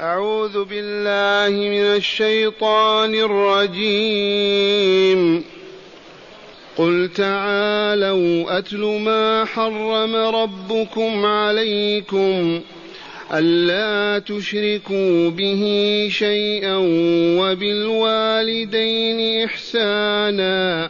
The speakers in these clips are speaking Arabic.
أعوذ بالله من الشيطان الرجيم. قل تعالوا أتل ما حرم ربكم عليكم ألا تشركوا به شيئا وبالوالدين إحسانا.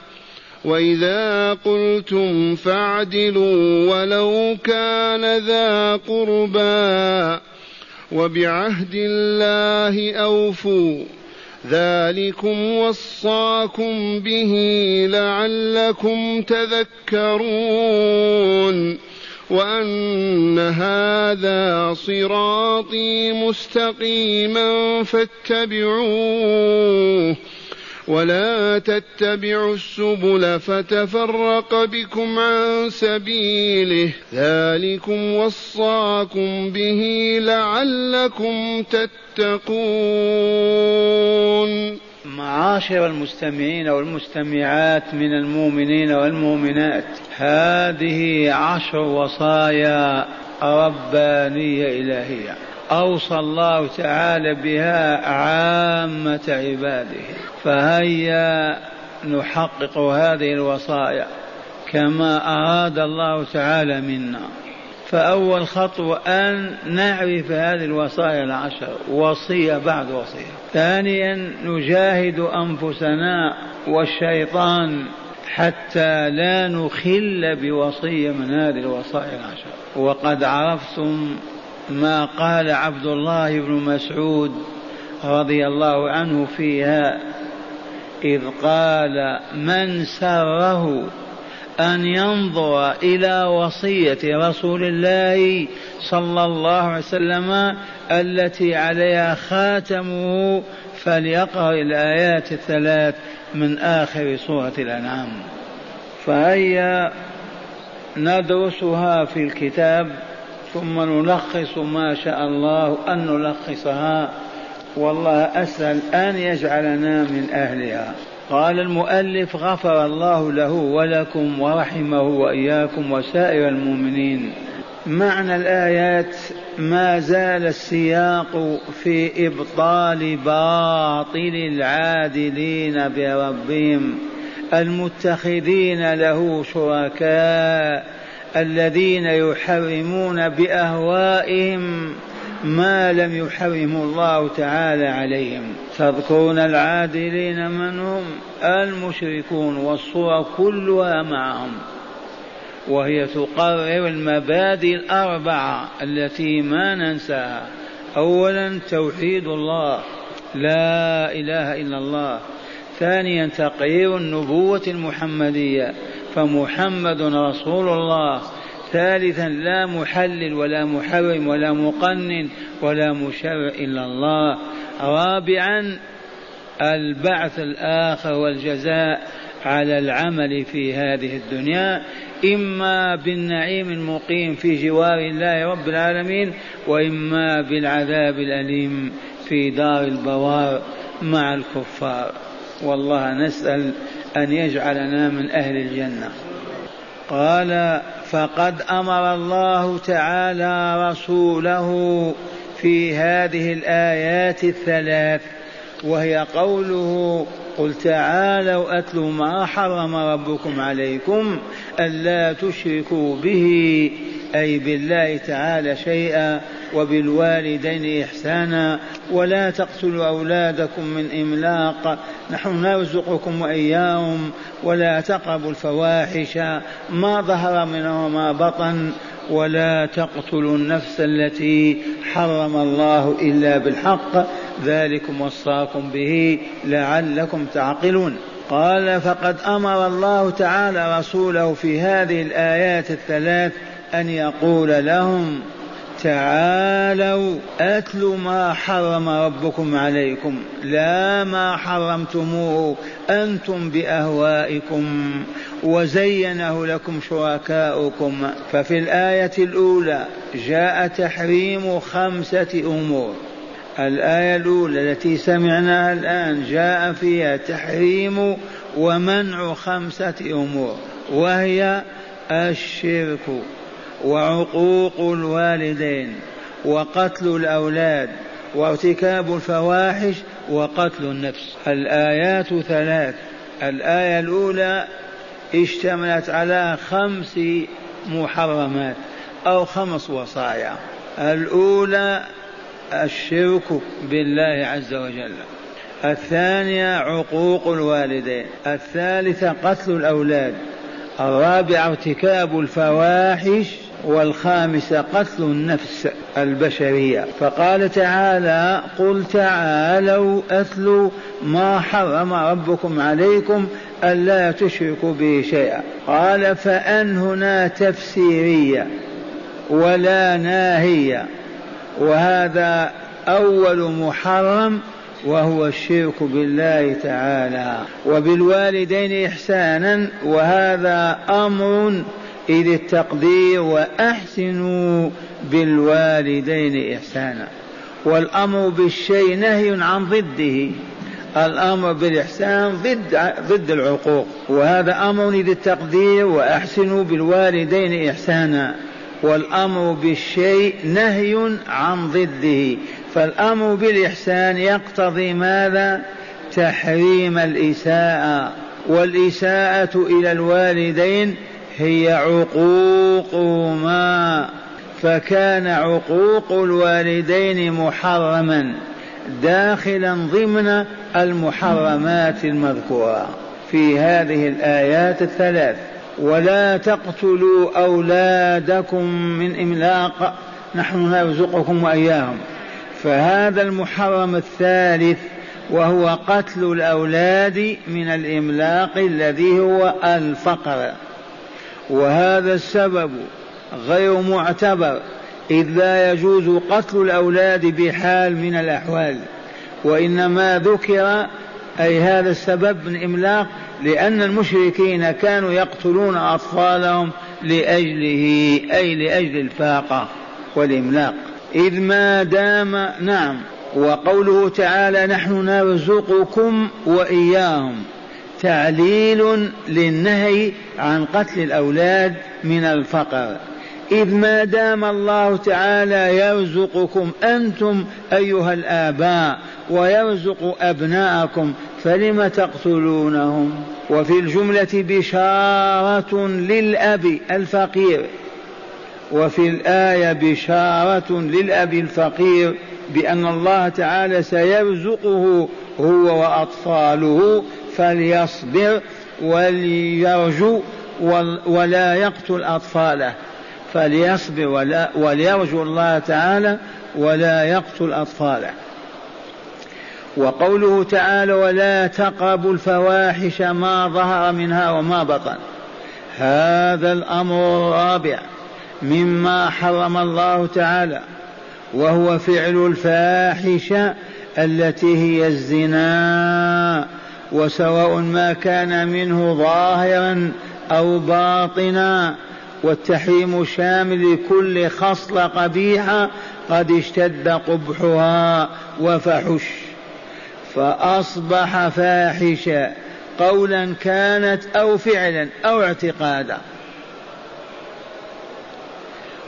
وإذا قلتم فاعدلوا ولو كان ذا قربى وبعهد الله أوفوا ذلكم وصاكم به لعلكم تذكرون وأن هذا صراطي مستقيما فاتبعوه ولا تتبعوا السبل فتفرق بكم عن سبيله. ذلكم وصاكم به لعلكم تتقون. معاشر المستمعين والمستمعات من المؤمنين والمؤمنات هذه عشر وصايا ربانية إلهية. أوصى الله تعالى بها عامة عباده. فهيا نحقق هذه الوصايا كما أراد الله تعالى منا. فأول خطوة أن نعرف هذه الوصايا العشر وصية بعد وصية. ثانيا نجاهد أنفسنا والشيطان حتى لا نخل بوصية من هذه الوصايا العشر. وقد عرفتم ما قال عبد الله بن مسعود رضي الله عنه فيها إذ قال من سره أن ينظر إلى وصية رسول الله صلى الله عليه وسلم التي عليها خاتمه فليقرأ الآيات الثلاث من آخر سورة الأنعام فهيا ندرسها في الكتاب. ثم نلخص ما شاء الله أن نلخصها. والله أسأل أن يجعلنا من أهلها. قال المؤلف غفر الله له ولكم ورحمه وإياكم وسائر المؤمنين. معنى الآيات ما زال السياق في إبطال باطل العادلين بربهم. المتخذين له شركاء. الذين يحرمون بأهوائهم ما لم يحرمه الله تعالى عليهم. تذكرون العادلين من هم؟ المشركون والصور كلها معهم. وهي تقرر المبادئ الأربعة التي ما ننساها. أولا توحيد الله. لا إله إلا الله. ثانيا تقرير النبوة المحمدية. فمحمد رسول الله. ثالثا لا محلل ولا محرم ولا مقنن ولا مشرع إلا الله. رابعا البعث الآخر والجزاء على العمل في هذه الدنيا. إما بالنعيم المقيم في جوار الله رب العالمين وإما بالعذاب الأليم في دار البوار مع الكفار. والله نسأل أن يجعلنا من أهل الجنة. قال فقد أمر الله تعالى رسوله في هذه الآيات الثلاث وهي قوله قل تعالوا اتلوا ما حرم ربكم عليكم ألا تشركوا به. أي بالله تعالى شيئا وبالوالدين إحسانا ولا تقتلوا أولادكم من إملاق. نحن نرزقكم وإياهم ولا تقربوا الفواحش ما ظهر منها وما بطن ولا تقتلوا النفس التي حرم الله إلا بالحق. ذلكم وصاكم به لعلكم تعقلون. قال فقد أمر الله تعالى رسوله في هذه الآيات الثلاث أن يقول لهم تعالوا اتلوا ما حرم ربكم عليكم لا ما حرمتموه أنتم بأهوائكم وزينه لكم شركاؤكم. ففي الآية الأولى جاء تحريم خمسة أمور. الآية الأولى التي سمعناها الآن جاء فيها تحريم ومنع خمسة أمور وهي الشرك. وعقوق الوالدين وقتل الأولاد وارتكاب الفواحش وقتل النفس. الآيات ثلاث. الآية الأولى اشتملت على خمس محرمات أو خمس وصايا. الأولى الشرك بالله عز وجل. الثانية عقوق الوالدين. الثالثة قتل الأولاد. الرابعة ارتكاب الفواحش والخامسة قتل النفس البشرية. فقال تعالى قل تعالوا أتلوا ما حرم ربكم عليكم ألا تشركوا به شيئا. قال فأن هنا تفسيرية ولا ناهية وهذا أول محرم وهو الشرك بالله تعالى. وبالوالدين إحسانا وهذا أمر إذ التقدير وأحسنوا بالوالدين إحسانا. والأمر بالشيء نهي عن ضده. الأمر بالإحسان ضد ضد العقوق. وهذا أمر إذ التقدير وأحسنوا بالوالدين إحسانا. والأمر بالشيء نهي عن ضده. فالأمر بالإحسان يقتضي ماذا؟ تحريم الإساءة. والإساءة إلى الوالدين هي عقوقهما فكان عقوق الوالدين محرما داخلا ضمن المحرمات المذكورة. في هذه الآيات الثلاث ولا تقتلوا أولادكم من إملاق نحن نرزقكم وإياهم. فهذا المحرم الثالث وهو قتل الأولاد من الإملاق الذي هو الفقر. وهذا السبب غير معتبر إذ لا يجوز قتل الأولاد بحال من الأحوال وإنما ذكر أي هذا السبب من إملاق لأن المشركين كانوا يقتلون أطفالهم لأجله أي لأجل الفاقة والإملاق. إذ ما دام نعم وقوله تعالى نحن نرزقكم وإياهم تعليل للنهي عن قتل الأولاد من الفقر. إذ ما دام الله تعالى يرزقكم أنتم أيها الآباء ويرزق أبناءكم فلم تقتلونهم؟ وفي الجملة بشارة للأب الفقير. وفي الآية بشارة للأب الفقير بأن الله تعالى سيرزقه هو وأطفاله فليصبر وليرجو ولا يقتل أطفاله. فليصبر ولا وليرجو الله تعالى ولا يقتل أطفاله. وقوله تعالى ولا تقربوا الفواحش ما ظهر منها وما بطن. هذا الأمر الرابع مما حرم الله تعالى وهو فعل الفاحشة التي هي الزنا. وسواء ما كان منه ظاهرا أو باطنا والتحريم شامل لكل خصله قبيحه قد اشتد قبحها وفحش. فأصبح فاحشا قولا كانت أو فعلا أو اعتقادا.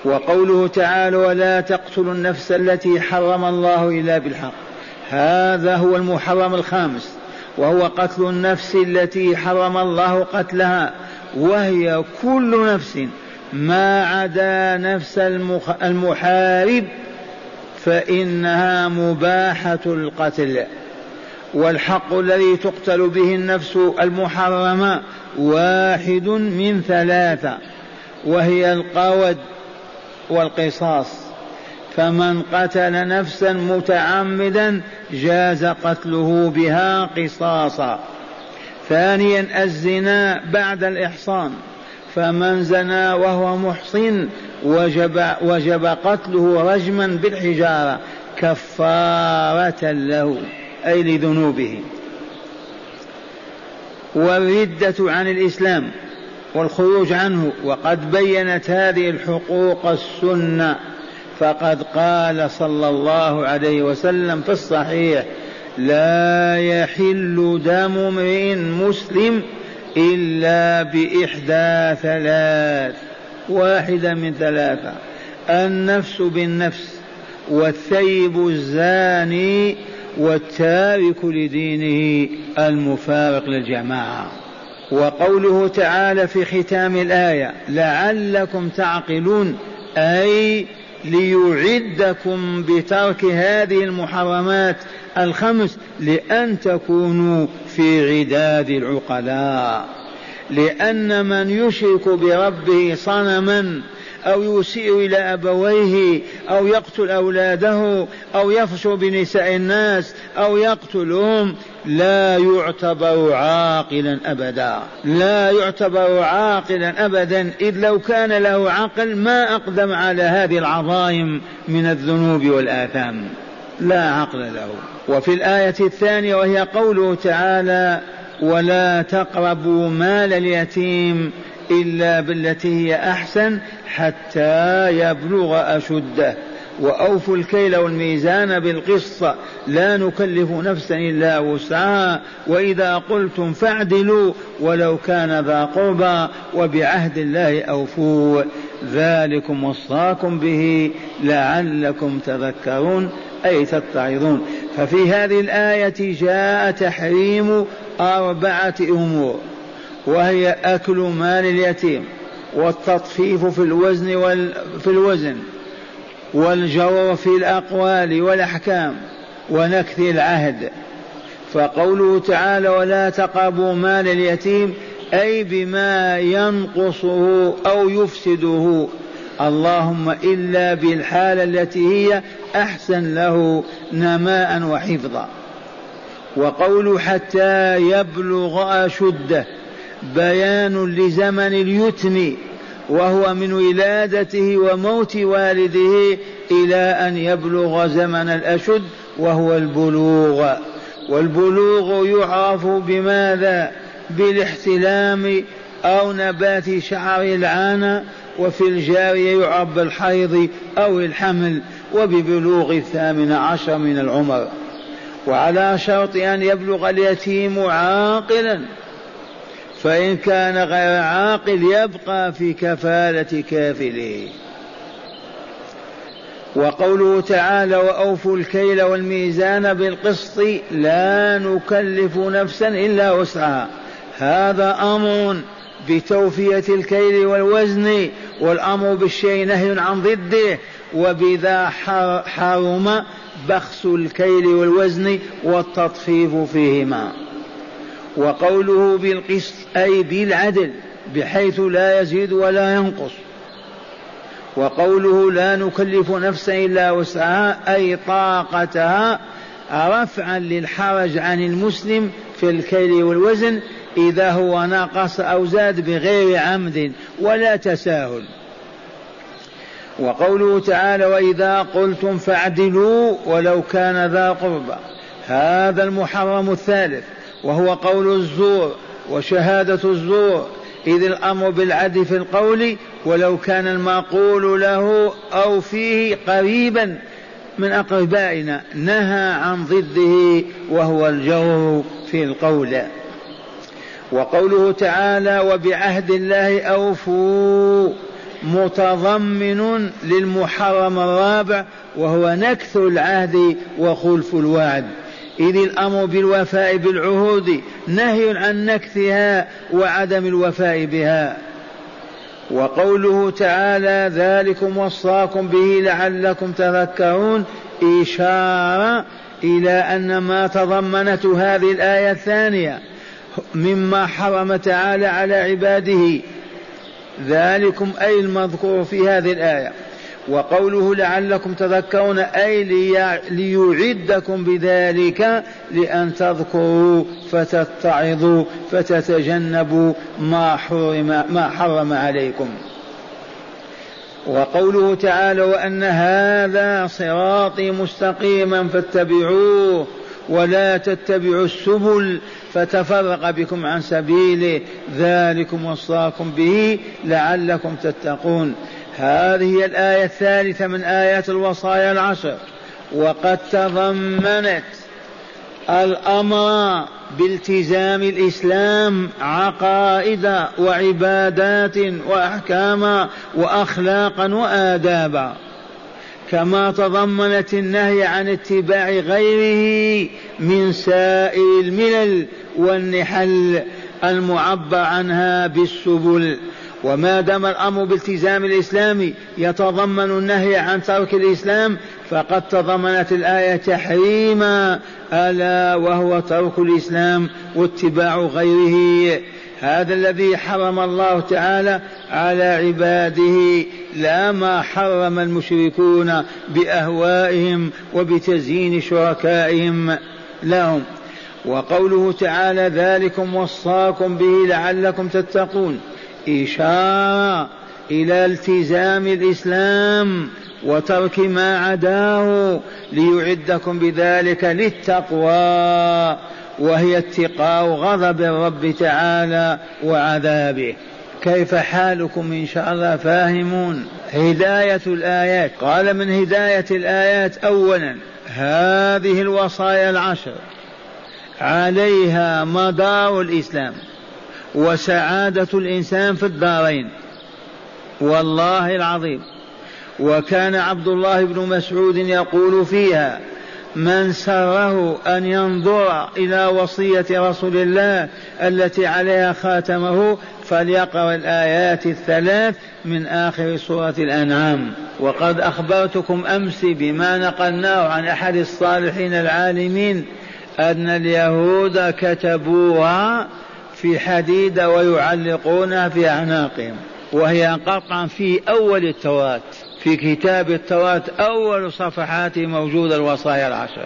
وقوله تعالى ولا تقتلوا النفس التي حرم الله إلا بالحق هذا هو المحرم الخامس. وهو قتل النفس التي حرم الله قتلها وهي كل نفس ما عدا نفس المحارب فإنها مباحة القتل. والحق الذي تقتل به النفس المحرمة واحد من ثلاثة وهي القود والقصاص. فمن قتل نفسا متعمدا جاز قتله بها قصاصا. ثانيا الزنا بعد الإحصان. فمن زنى وهو محصن وجب, وجب قتله رجما بالحجارة كفارة له أي لذنوبه. والردة عن الإسلام والخروج عنه وقد بينت هذه الحقوق السنة. فقد قال صلى الله عليه وسلم في الصحيح لا يحل دم امرئ مسلم إلا بإحدى ثلاث واحدة من ثلاثة النفس بالنفس والثيب الزاني والتارك لدينه المفارق للجماعة. وقوله تعالى في ختام الآية لعلكم تعقلون أي ليعدكم بترك هذه المحرمات الخمس لأن تكونوا في عداد العقلاء. لأن من يشرك بربه صنما أو يسيء إلى أبويه أو يقتل أولاده أو يفشو بنساء الناس أو يقتلهم لا يعتبر عاقلا أبدا. لا يعتبر عاقلا أبدا إذ لو كان له عقل ما أقدم على هذه العظائم من الذنوب والآثام. لا عقل له. وفي الآية الثانية وهي قوله تعالى ولا تقربوا مال اليتيم إلا بالتي هي أحسن حتى يبلغ أشده. وأوفوا الكيل والميزان بالقسط. لا نكلف نفسا إلا وسعها. وإذا قلتم فاعدلوا ولو كان ذا قربى وبعهد الله أوفوا. ذلكم وصاكم به لعلكم تذكرون أي تتعظون. ففي هذه الآية جاء تحريم أربعة أمور. وهي أكل مال اليتيم والتطفيف في الوزن وال في الوزن والجور في الأقوال والأحكام ونكث العهد. فقوله تعالى ولا تقربوا مال اليتيم أي بما ينقصه أو يفسده. اللهم إلا بالحالة التي هي أحسن له نماء وحفظا. وقول حتى يبلغ أشده. بيان لزمن اليتم وهو من ولادته وموت والده إلى أن يبلغ زمن الأشد وهو البلوغ. والبلوغ يعرف بماذا؟ بالاحتلام أو نبات شعر العانة وفي الجارية يعرف بالحيض أو الحمل وببلوغ الثامن عشر من العمر. وعلى شرط أن يبلغ اليتيم عاقلا فإن كان غير عاقل يبقى في كفالة كافله. وقوله تعالى وأوفوا الكيل والميزان بالقسط لا نكلف نفسا إلا وسعها. هذا أمر بتوفية الكيل والوزن والأمر بالشيء نهي عن ضده. وبذا حرم بخس الكيل والوزن والتطفيف فيهما. وقوله بالقسط أي بالعدل بحيث لا يزيد ولا ينقص. وقوله لا نكلف نفسا إلا وسعها أي طاقتها رفعا للحرج عن المسلم في الكيل والوزن إذا هو نقص أو زاد بغير عمد ولا تساهل. وقوله تعالى وإذا قلتم فاعدلوا ولو كان ذا قربى. هذا المحرم الثالث. وهو قول الزور وشهادة الزور إذ الأمر بالعدل في القول ولو كان المقول له أو فيه قريبا من أقربائنا نهى عن ضده وهو الجور في القول. وقوله تعالى وبعهد الله أوفوا متضمن للمحرم الرابع وهو نكث العهد وخلف الوعد إذ الأمر بالوفاء بالعهود نهي عن نكثها وعدم الوفاء بها. وقوله تعالى ذلكم وصاكم به لعلكم تذكرون إشارة إلى أن ما تضمنته هذه الآية الثانية مما حرم تعالى على عباده. ذلكم أي المذكور في هذه الآية. وقوله لعلكم تذكرون أي ليعدكم بذلك لأن تذكروا فتتعظوا فتتجنبوا ما حرم ما حرم عليكم. وقوله تعالى وأن هذا صراطي مستقيما فاتبعوه ولا تتبعوا السبل فتفرق بكم عن سبيله. ذلكم وصاكم به لعلكم تتقون. هذه الآية الثالثة من آيات الوصايا العشر وقد تضمنت الأمر بالتزام الإسلام عقائد وعبادات وأحكاما وأخلاقا وآدابا كما تضمنت النهي عن اتباع غيره من سائر الملل والنحل المعبر عنها بالسبل. وما دام الأمر بالتزام الإسلام يتضمن النهي عن ترك الإسلام فقد تضمنت الآية تحريما ألا وهو ترك الإسلام واتباع غيره. هذا الذي حرم الله تعالى على عباده لا ما حرم المشركون بأهوائهم وبتزيين شركائهم لهم. وقوله تعالى ذلكم وصاكم به لعلكم تتقون إشارة إلى التزام الإسلام وترك ما عداه ليعدكم بذلك للتقوى وهي اتقاء غضب الرب تعالى وعذابه. كيف حالكم إن شاء الله فاهمون؟ هداية الآيات. قال من هداية الآيات أولا هذه الوصايا العشر. عليها مدار الإسلام. وسعادة الإنسان في الدارين. والله العظيم. وكان عبد الله بن مسعود يقول فيها من سره أن ينظر إلى وصية رسول الله التي عليها خاتمه فليقرأ الآيات الثلاث من آخر سورة الأنعام. وقد أخبرتكم أمس بما نقلناه عن أحد الصالحين العالمين أن اليهود كتبوها في حديد ويعلقونها في أعناقهم وهي قطعا في أول التوراة في كتاب التوراة أول صفحات موجودة الوصايا العشر.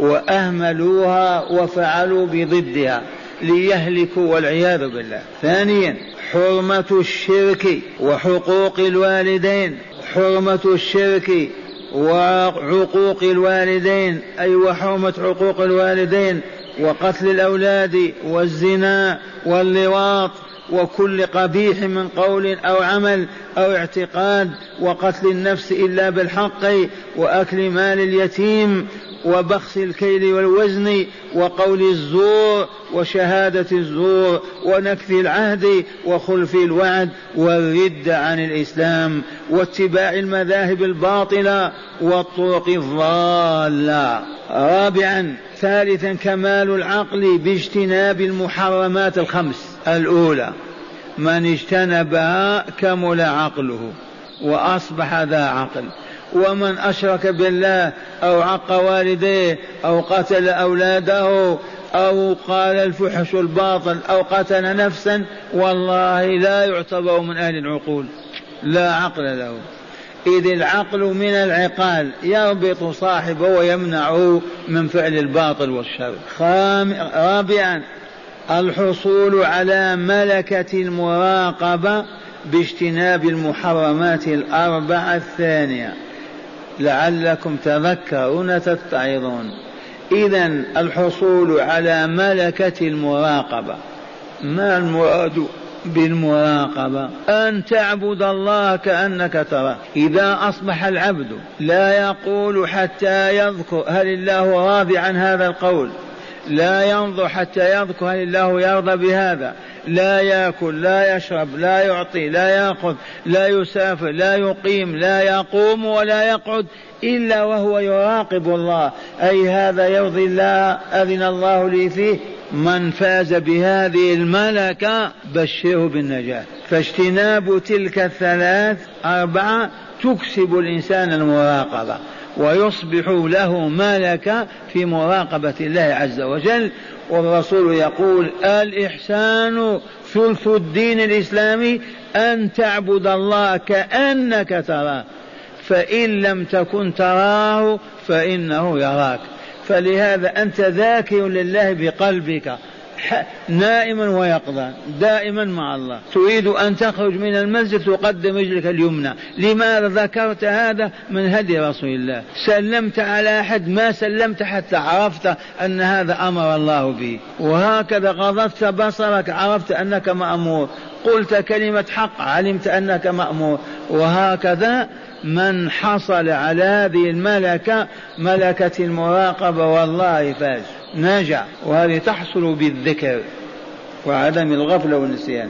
وأهملوها وفعلوا بضدها ليهلكوا والعياذ بالله. ثانيا حرمة الشرك وحقوق الوالدين. حرمة الشرك وعقوق الوالدين أي وحرمة حقوق الوالدين وقتل الأولاد والزنا واللواط وكل قبيح من قول أو عمل أو اعتقاد وقتل النفس إلا بالحق وأكل مال اليتيم وبخس الكيل والوزن وقول الزور وشهادة الزور ونكث العهد وخلف الوعد والرد عن الإسلام واتباع المذاهب الباطلة والطرق الضالة. رابعا ثالثا كمال العقل باجتناب المحرمات الخمس. الأولى من اجتنبها كمل عقله وأصبح ذا عقل. ومن أشرك بالله أو عق والديه أو قتل أولاده أو قال الفحش الباطل أو قتل نفسا والله لا يعتبر من أهل العقول لا عقل له. إذ العقل من العقال يربط صاحبه ويمنعه من فعل الباطل والشر. خام رابعا الحصول على ملكة المراقبة باجتناب المحرمات الأربعة الثانية. لعلكم تذكرون تتعظون. إذا الحصول على ملكة المراقبة. ما المراد بالمراقبة؟ أن تعبد الله كأنك تراه. إذا أصبح العبد لا يقول حتى يذكر. هل الله راضي عن هذا القول؟ لا ينظر حتى يذكر هل الله يرضى بهذا. لا يأكل لا يشرب لا يعطي لا يأخذ لا يسافر لا يقيم لا يقوم ولا يقعد إلا وهو يراقب الله. أي هذا يرضي الله أذن الله لي فيه. من فاز بهذه الملكة بشره بالنجاة. فاجتناب تلك الثلاث أربعة تكسب الإنسان المراقبة. ويصبح له ملكة في مراقبة الله عز وجل. والرسول يقول الإحسان ثلث الدين الإسلامي أن تعبد الله كأنك تراه. فإن لم تكن تراه فإنه يراك. فلهذا أنت ذاكر لله بقلبك. نائما ويقظا دائما مع الله. تريد أن تخرج من المسجد تقدم رجلك اليمنى. لماذا ذكرت هذا؟ من هدي رسول الله. سلمت على أحد ما سلمت حتى عرفت أن هذا أمر الله به. وهكذا غضبت بصرك عرفت أنك مأمور. قلت كلمة حق علمت أنك مأمور. وهكذا من حصل على هذه الملكة ملكة المراقبة والله فاز. نجا وهذه تحصل بالذكر وعدم الغفلة والنسيان.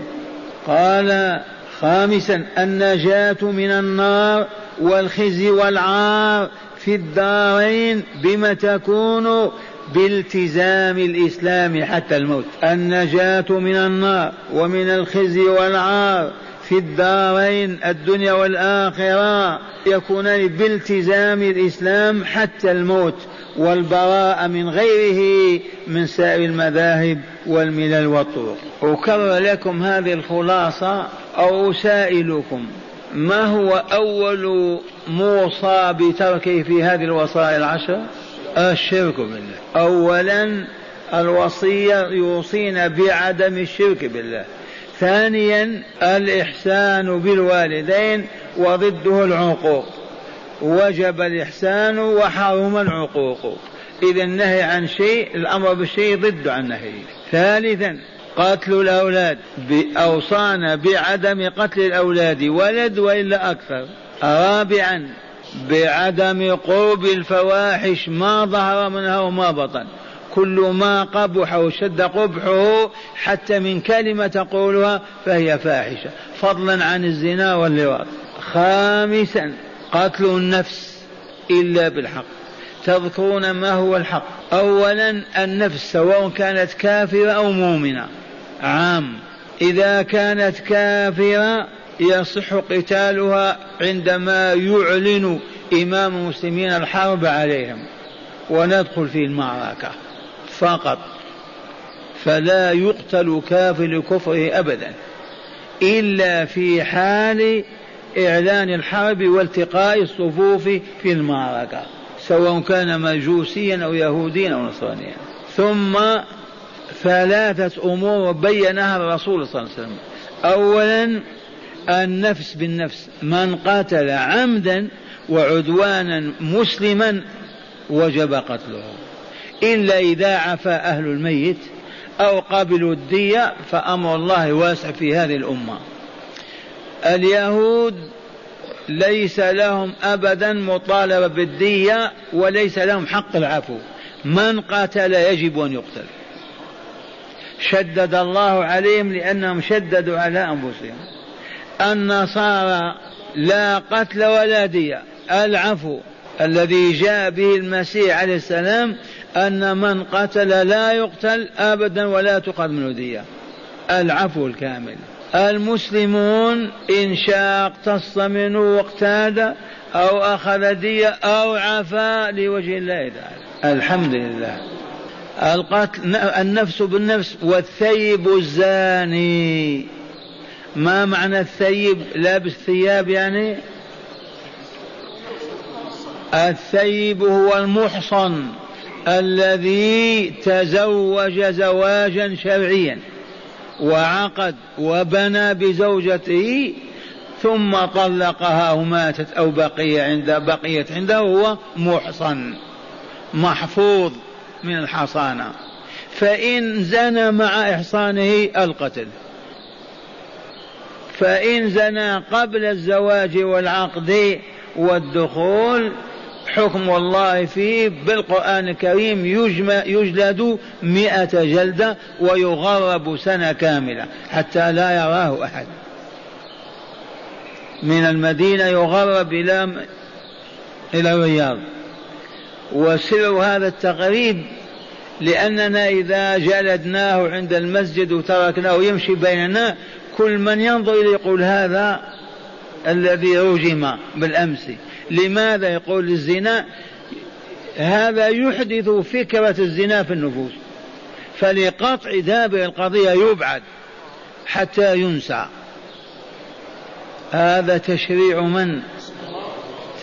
قال خامسا النجاة من النار والخزي والعار في الدارين بما تكون بالتزام الإسلام حتى الموت. النجاة من النار ومن الخزي والعار في الدارين الدنيا والآخرة يكونان بالتزام الإسلام حتى الموت. والبراءة من غيره من سائر المذاهب والملل والطرق. أكرر لكم هذه الخلاصة أو أسائلكم. ما هو أول موصى بتركه في هذه الوصايا العشر؟ الشرك بالله. أولا الوصية يوصينا بعدم الشرك بالله. ثانيا الإحسان بالوالدين وضده العقوق. وجب الإحسان وحرم العقوق. إذا النهي عن شيء الأمر بالشيء ضد عن النهي ثالثا قتل الأولاد. أوصانا بعدم قتل الأولاد ولد وإلا أكثر. رابعا بعدم قرب الفواحش ما ظهر منها وما بطن. كل ما قبح وشد قبحه حتى من كلمة تقولها فهي فاحشة. فضلا عن الزنا واللواط. خامسا قتل النفس إلا بالحق. تذكرون ما هو الحق. أولا النفس سواء كانت كافرة أو مؤمنة. عام. إذا كانت كافرة يصح قتالها عندما يعلن إمام المسلمين الحرب عليهم. وندخل في المعركة. فقط. فلا يقتل كافر لكفره أبدا. إلا في حال إعلان الحرب والتقاء الصفوف في المعركة سواء كان مجوسيا أو يهوديا أو نصرانيا. ثم ثلاثة أمور بينها الرسول صلى الله عليه وسلم. أولا النفس بالنفس من قتل عمدا وعدوانا مسلما وجب قتله. إلا إذا عفى أهل الميت أو قبلوا الدية فأمر الله واسع في هذه الأمة. اليهود ليس لهم أبدا مطالبة بالدية وليس لهم حق العفو. من قاتل يجب أن يقتل. شدد الله عليهم لأنهم شددوا على أنفسهم. النصارى لا قتل ولا دية. العفو الذي جاء به المسيح عليه السلام أن من قتل لا يقتل أبدا ولا منه دية. العفو الكامل. المسلمون إن شاء اقتص منه واقتاد أو أخذ دية أو عفا لوجه الله تعالى. الحمد لله. القتل النفس بالنفس والثيب الزاني. ما معنى الثيب؟ لابس ثياب يعني؟ الثيب هو المحصن الذي تزوج زواجا شرعيا. وعقد وبنى بزوجته ثم طلقها وماتت أو بقي عند بقيت عنده هو محصن محفوظ من الحصانة. فإن زنى مع إحصانه القتل. فإن زنى قبل الزواج والعقد والدخول حكم الله فيه بالقرآن الكريم يجلد مئة جلدة ويغرب سنة كاملة حتى لا يراه أحد. من المدينة يغرب إلى إلى الرياض. وسر هذا التقريب لأننا إذا جلدناه عند المسجد وتركناه يمشي بيننا كل من ينظر إليه يقول هذا الذي رجم بالأمس. لماذا يقول الزنا؟ هذا يحدث فكرة الزنا في النفوس فلقطع دابر القضية يبعد حتى ينسى. هذا تشريع من؟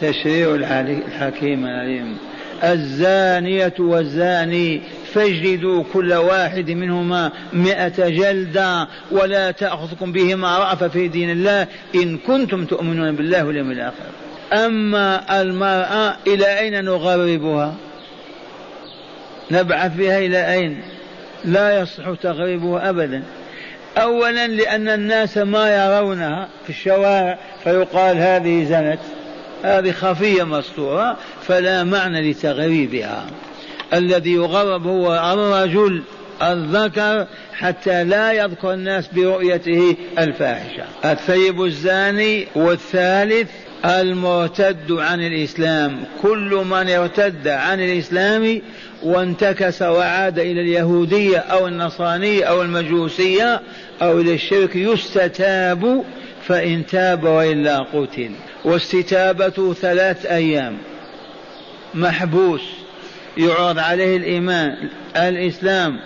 تشريع الحكيم العليم. الزانية والزاني فاجلدوا كل واحد منهما مئة جلدة ولا تأخذكم بهما رأفة في دين الله إن كنتم تؤمنون بالله واليوم الآخر. أما المرأة إلى أين نغربها؟ نبعث بها إلى أين؟ لا يصح تغريبها أبدا. أولا لأن الناس ما يرونها في الشوارع فيقال هذه زنت هذه خفية مستورة فلا معنى لتغريبها. الذي يغرب هو الرجل الذكر حتى لا يذكر الناس برؤيته الفاحشة. الثيب الزاني والثالث المرتد عن الإسلام. كل من ارتد عن الإسلام وانتكس وعاد إلى اليهودية أو النصرانية أو المجوسية أو إلى الشرك يستتاب فإن تاب وإلا قتل. واستتابة ثلاث أيام. محبوس. يعرض عليه الإيمان الإسلام.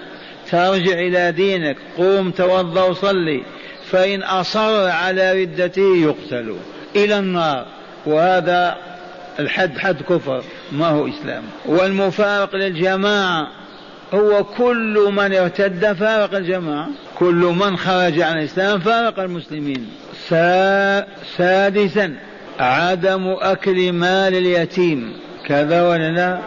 ترجع إلى دينك. قوم توضأ وصلي فإن أصر على ردته يقتل. إلى النار. وهذا الحد حد كفر ما هو إسلام. والمفارق للجماعة هو كل من ارتد فارق الجماعة. كل من خرج عن الإسلام فارق المسلمين. سادسا عدم أكل مال اليتيم. كذا ولا لا؟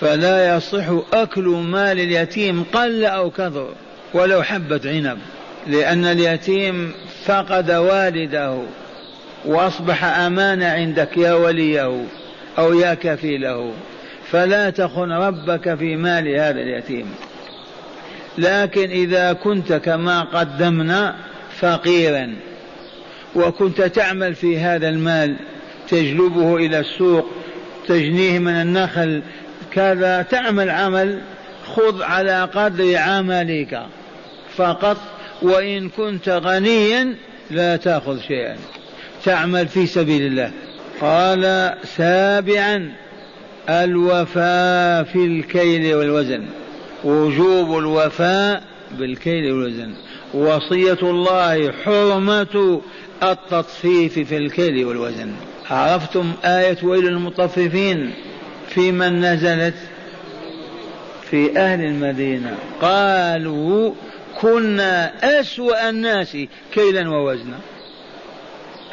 فلا يصح أكل مال اليتيم قل أو كثر. ولو حبة عنب. لأن اليتيم فقد والده. وأصبح أمانة عندك يا وليه أو يا كفيله. فلا تخن ربك في مال هذا اليتيم. لكن إذا كنت كما قدمنا فقيرا وكنت تعمل في هذا المال تجلبه إلى السوق تجنيه من النخل كذا تعمل عمل خذ على قدر عملك فقط وإن كنت غنيا لا تأخذ شيئا. تعمل في سبيل الله. قال سابعا الوفاء في الكيل والوزن. وجوب الوفاء بالكيل والوزن. وصية الله حرمة التطفيف في الكيل والوزن. عرفتم آية ويل المطففين في من نزلت؟ في أهل المدينة. قالوا كنا أسوأ الناس كيلا ووزنا.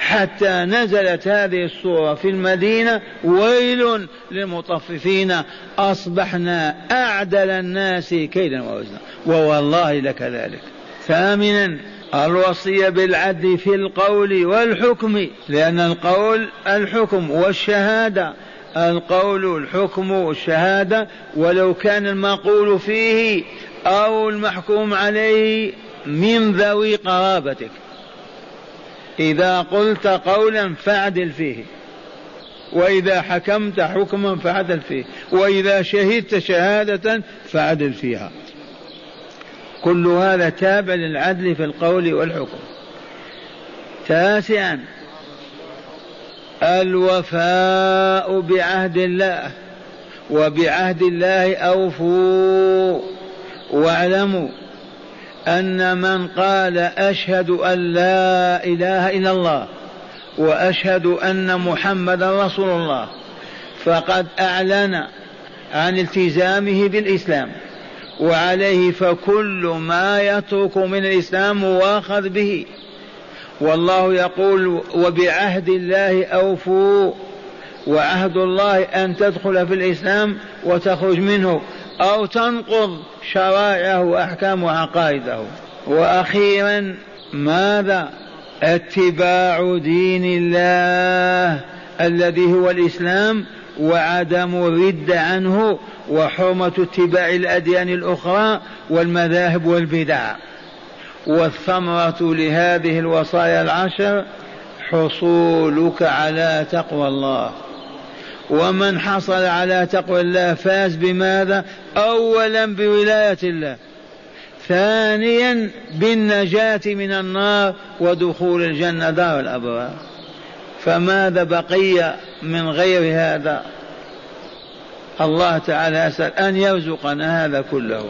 حتى نزلت هذه الصورة في المدينة. ويل للمطففين أصبحنا أعدل الناس كيلا ووزنا. ووالله لكذلك ثامنا الوصية بالعدل في القول والحكم لأن القول الحكم والشهادة. القول الحكم والشهادة ولو كان المقول فيه أو المحكوم عليه من ذوي قرابتك. إذا قلت قولا فاعدل فيه. وإذا حكمت حكما فعدل فيه. وإذا شهدت شهادة فعدل فيها. كل هذا تابع للعدل في القول والحكم. تاسعا. الوفاء بعهد الله. وبعهد الله أوفوا واعلموا أن من قال أشهد أن لا إله إلا الله وأشهد أن محمدا رسول الله فقد أعلن عن التزامه بالإسلام وعليه فكل ما يترك من الإسلام مواخذ به. والله يقول وبعهد الله أوفوا وعهد الله أن تدخل في الإسلام وتخرج منه. أو تنقض شرائعه وأحكام وعقائده. وأخيرا ماذا؟ اتباع دين الله الذي هو الإسلام وعدم الرد عنه وحرمة اتباع الأديان الأخرى والمذاهب والبدع. والثمرة لهذه الوصايا العشر حصولك على تقوى الله. ومن حصل على تقوى الله فاز بماذا؟ اولا بولاية الله. ثانيا بالنجاة من النار ودخول الجنة دار الأبرار. فماذا بقي من غير هذا؟ الله تعالى يسال أن يرزقنا هذا كله.